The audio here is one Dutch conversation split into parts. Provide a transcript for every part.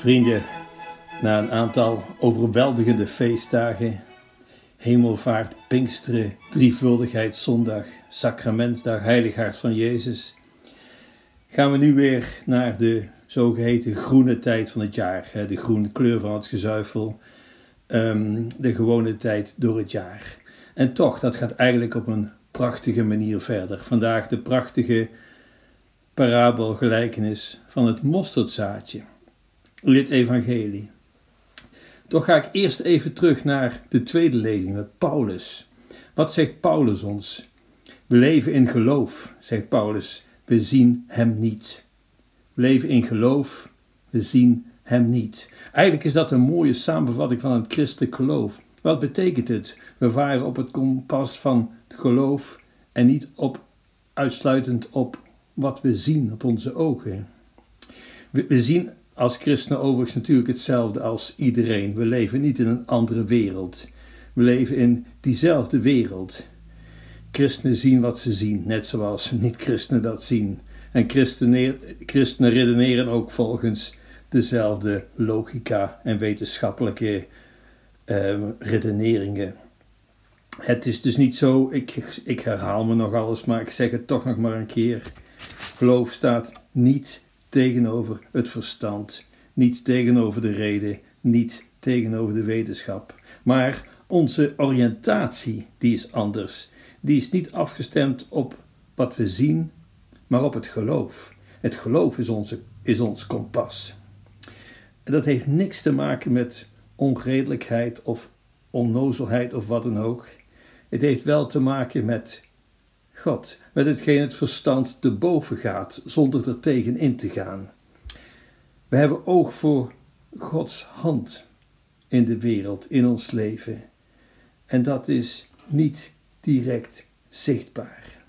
Vrienden, na een aantal overweldigende feestdagen, Hemelvaart, Pinksteren, Drievuldigheid, Zondag, Sacramentdag, Heiligheid van Jezus, gaan we nu weer naar de zogeheten groene tijd van het jaar, de groene kleur van het gezuivel, ehm, de gewone tijd door het jaar. En toch, dat gaat eigenlijk op een prachtige manier verder. Vandaag de prachtige parabelgelijkenis van het mosterdzaadje dit evangelie. Toch ga ik eerst even terug naar de tweede lezing met Paulus. Wat zegt Paulus ons? We leven in geloof, zegt Paulus. We zien hem niet. We leven in geloof, we zien hem niet. Eigenlijk is dat een mooie samenvatting van het christelijk geloof. Wat betekent het? We varen op het kompas van het geloof en niet op, uitsluitend op wat we zien, op onze ogen. We, we zien als christenen overigens natuurlijk hetzelfde als iedereen. We leven niet in een andere wereld. We leven in diezelfde wereld. Christenen zien wat ze zien, net zoals niet-christenen dat zien. En christenen redeneren ook volgens dezelfde logica en wetenschappelijke uh, redeneringen. Het is dus niet zo, ik, ik herhaal me nog alles, maar ik zeg het toch nog maar een keer. Geloof staat niet tegenover het verstand, niet tegenover de reden, niet tegenover de wetenschap. Maar onze oriëntatie, die is anders. Die is niet afgestemd op wat we zien, maar op het geloof. Het geloof is, onze, is ons kompas. En dat heeft niks te maken met onredelijkheid of onnozelheid of wat dan ook. Het heeft wel te maken met God, met hetgeen het verstand te boven gaat, zonder er tegen in te gaan. We hebben oog voor Gods hand in de wereld, in ons leven. En dat is niet direct zichtbaar.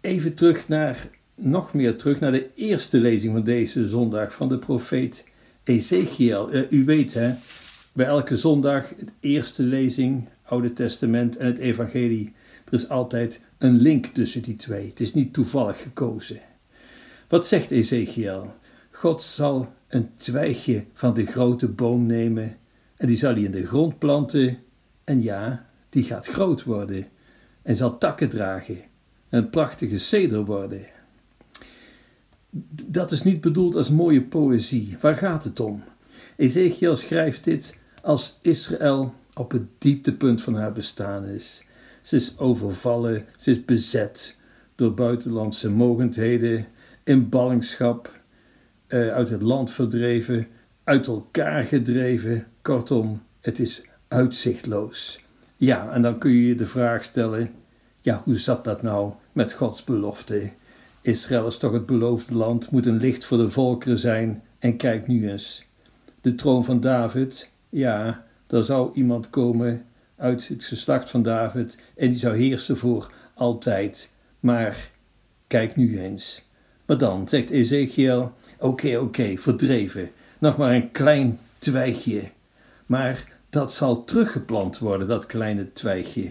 Even terug naar, nog meer terug naar de eerste lezing van deze zondag van de profeet Ezekiel. Uh, u weet hè, bij elke zondag, de eerste lezing, Oude Testament en het Evangelie er is altijd een link tussen die twee. Het is niet toevallig gekozen. Wat zegt Ezekiel? God zal een twijgje van de grote boom nemen en die zal hij in de grond planten. En ja, die gaat groot worden en zal takken dragen. Een prachtige ceder worden. Dat is niet bedoeld als mooie poëzie. Waar gaat het om? Ezekiel schrijft dit als Israël op het dieptepunt van haar bestaan is. Ze is overvallen, ze is bezet door buitenlandse mogendheden, in ballingschap, uh, uit het land verdreven, uit elkaar gedreven. Kortom, het is uitzichtloos. Ja, en dan kun je je de vraag stellen: ja, hoe zat dat nou met Gods belofte? Israël is toch het beloofde land, moet een licht voor de volkeren zijn. En kijk nu eens. De troon van David, ja, daar zou iemand komen uit het geslacht van David en die zou heersen voor altijd. Maar kijk nu eens. Maar dan, zegt Ezekiel, oké, oké, verdreven. Nog maar een klein twijgje. Maar dat zal teruggeplant worden, dat kleine twijgje.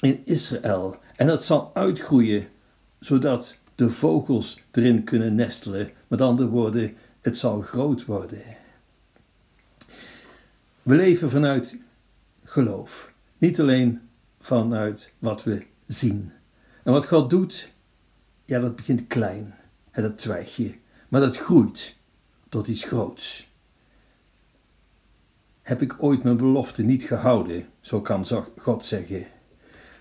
In Israël. En dat zal uitgroeien, zodat de vogels erin kunnen nestelen. Met andere woorden, het zal groot worden. We leven vanuit geloof. Niet alleen vanuit wat we zien. En wat God doet, ja, dat begint klein, hè, dat twijgje, maar dat groeit tot iets groots. Heb ik ooit mijn belofte niet gehouden, zo kan God zeggen.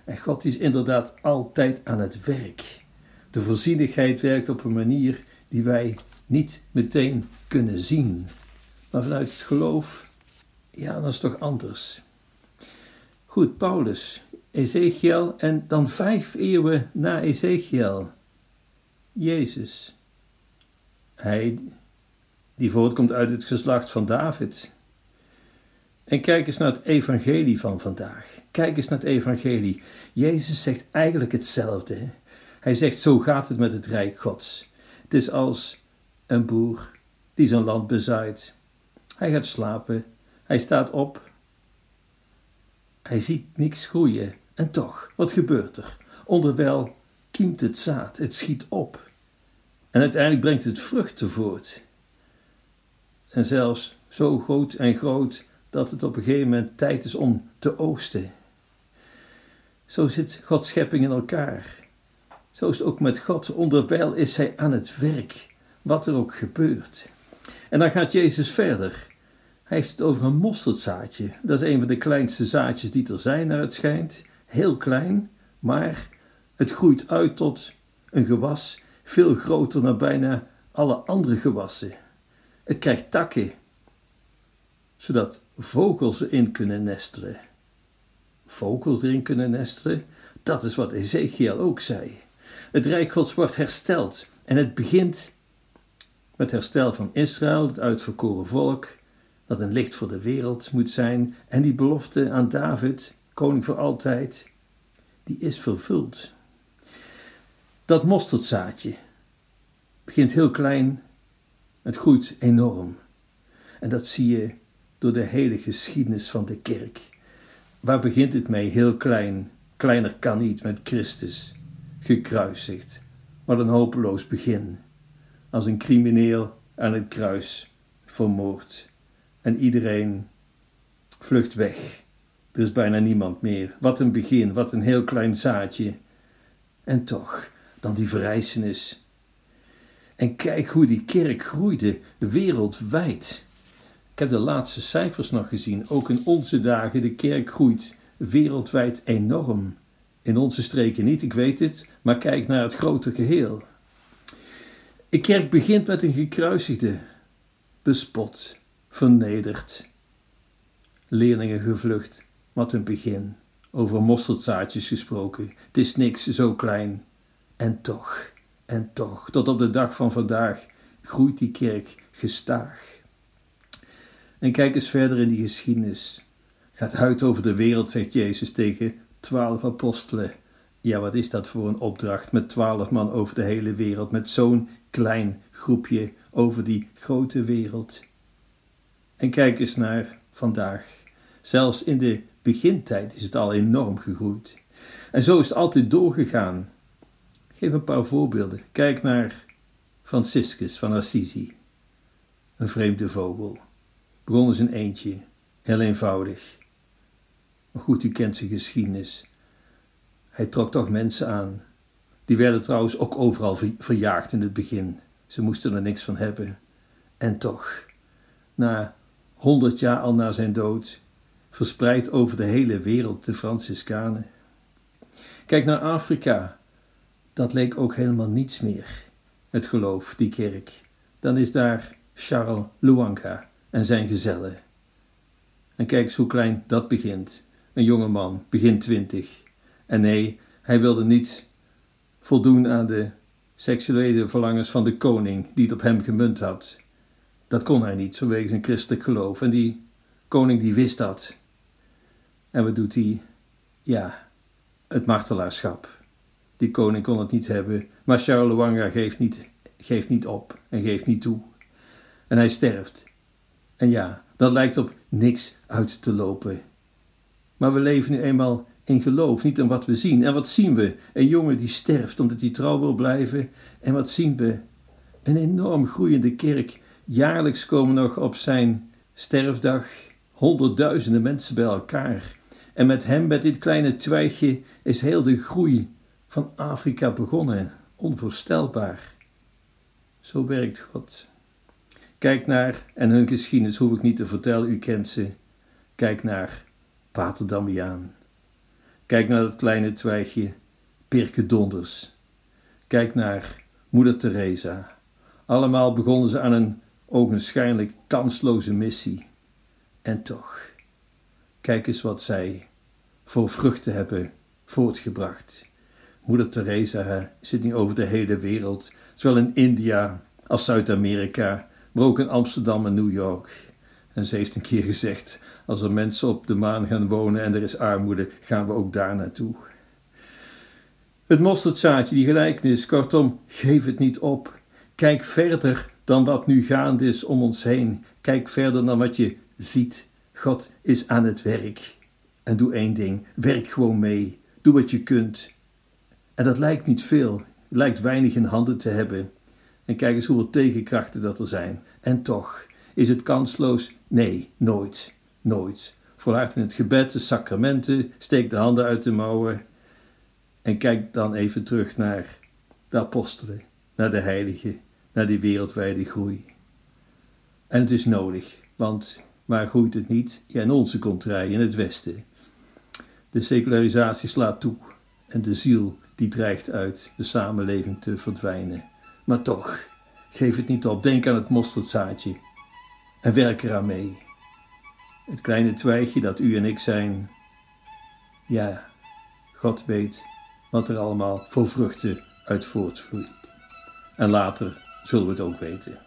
En God is inderdaad altijd aan het werk. De voorzienigheid werkt op een manier die wij niet meteen kunnen zien. Maar vanuit het geloof, ja, dat is toch anders. Goed, Paulus, Ezekiel en dan vijf eeuwen na Ezekiel, Jezus. Hij die voortkomt uit het geslacht van David. En kijk eens naar het evangelie van vandaag. Kijk eens naar het evangelie. Jezus zegt eigenlijk hetzelfde. Hij zegt, zo gaat het met het rijk gods. Het is als een boer die zijn land bezaait. Hij gaat slapen, hij staat op hij ziet niks groeien. En toch, wat gebeurt er? Onderwijl kiemt het zaad, het schiet op. En uiteindelijk brengt het vruchten voort. En zelfs zo groot en groot dat het op een gegeven moment tijd is om te oosten. Zo zit Gods schepping in elkaar. Zo is het ook met God. Onderwijl is hij aan het werk, wat er ook gebeurt. En dan gaat Jezus verder. Hij heeft het over een mosterdzaadje. Dat is een van de kleinste zaadjes die er zijn, naar het schijnt. Heel klein, maar het groeit uit tot een gewas veel groter dan bijna alle andere gewassen. Het krijgt takken, zodat vogels erin kunnen nestelen. Vogels erin kunnen nestelen, dat is wat Ezekiel ook zei. Het Rijk Gods wordt hersteld en het begint met herstel van Israël, het uitverkoren volk, dat een licht voor de wereld moet zijn, en die belofte aan David, koning voor altijd, die is vervuld. Dat mosterdzaadje begint heel klein, het groeit enorm. En dat zie je door de hele geschiedenis van de kerk. Waar begint het mee? Heel klein. Kleiner kan niet met Christus. Gekruisigd. Wat een hopeloos begin. Als een crimineel aan het kruis vermoord. En iedereen vlucht weg. Er is bijna niemand meer. Wat een begin, wat een heel klein zaadje. En toch, dan die verrijzenis. En kijk hoe die kerk groeide wereldwijd. Ik heb de laatste cijfers nog gezien. Ook in onze dagen, de kerk groeit wereldwijd enorm. In onze streken niet, ik weet het, maar kijk naar het grote geheel. De kerk begint met een gekruisigde, bespot, vernederd. Leerlingen gevlucht, wat een begin. Over mosterdzaadjes gesproken. Het is niks zo klein. En toch, en toch, tot op de dag van vandaag groeit die kerk gestaag. En kijk eens verder in die geschiedenis. Gaat uit over de wereld, zegt Jezus tegen twaalf apostelen. Ja, wat is dat voor een opdracht met twaalf man over de hele wereld, met zo'n klein groepje over die grote wereld. En kijk eens naar vandaag. Zelfs in de begintijd is het al enorm gegroeid. En zo is het altijd doorgegaan. geef een paar voorbeelden. Kijk naar Franciscus van Assisi, een vreemde vogel. Begon als een eentje, heel eenvoudig. Maar goed, u kent zijn geschiedenis. Hij trok toch mensen aan. Die werden trouwens ook overal verjaagd in het begin. Ze moesten er niks van hebben. En toch, na honderd jaar al na zijn dood, verspreid over de hele wereld de Franciscanen. Kijk naar Afrika. Dat leek ook helemaal niets meer, het geloof, die kerk. Dan is daar Charles Luanga en zijn gezellen. En kijk eens hoe klein dat begint. Een jonge man, begin twintig. En nee, hij wilde niet voldoen aan de seksuele verlangens van de koning die het op hem gemunt had. Dat kon hij niet, vanwege zijn christelijk geloof. En die koning die wist dat. En wat doet hij? Ja, het martelaarschap. Die koning kon het niet hebben, maar Charles geeft niet, geeft niet op en geeft niet toe. En hij sterft. En ja, dat lijkt op niks uit te lopen. Maar we leven nu eenmaal in geloof, niet in wat we zien. En wat zien we? Een jongen die sterft omdat hij trouw wil blijven. En wat zien we? Een enorm groeiende kerk. Jaarlijks komen nog op zijn sterfdag honderdduizenden mensen bij elkaar. En met hem, met dit kleine twijgje, is heel de groei van Afrika begonnen. Onvoorstelbaar. Zo werkt God. Kijk naar, en hun geschiedenis hoef ik niet te vertellen, u kent ze. Kijk naar Pater Damiaan. Kijk naar dat kleine twijgje Pirke Donders. Kijk naar Moeder Teresa. Allemaal begonnen ze aan een ogenschijnlijk kansloze missie. En toch, kijk eens wat zij voor vruchten hebben voortgebracht. Moeder Teresa zit niet over de hele wereld, zowel in India als Zuid-Amerika, maar ook in Amsterdam en New York. En ze heeft een keer gezegd: als er mensen op de maan gaan wonen en er is armoede, gaan we ook daar naartoe. Het mosterdzaadje, die gelijkenis, kortom, geef het niet op. Kijk verder dan wat nu gaande is om ons heen. Kijk verder dan wat je ziet. God is aan het werk. En doe één ding: werk gewoon mee. Doe wat je kunt. En dat lijkt niet veel, lijkt weinig in handen te hebben. En kijk eens hoeveel tegenkrachten dat er zijn. En toch, Is het kansloos? Nee, nooit. Nooit. Volhard in het gebed, de sacramenten, steek de handen uit de mouwen en kijk dan even terug naar de apostelen, naar de heiligen, naar die wereldwijde groei. En het is nodig, want waar groeit het niet? In onze contrij, in het Westen. De secularisatie slaat toe en de ziel die dreigt uit de samenleving te verdwijnen. Maar toch, geef het niet op, denk aan het mosterdzaadje en werk eraan mee. Het kleine twijgje dat u en ik zijn, ja, God weet wat er allemaal voor vruchten uit voortvloeit. En later zullen we het ook weten.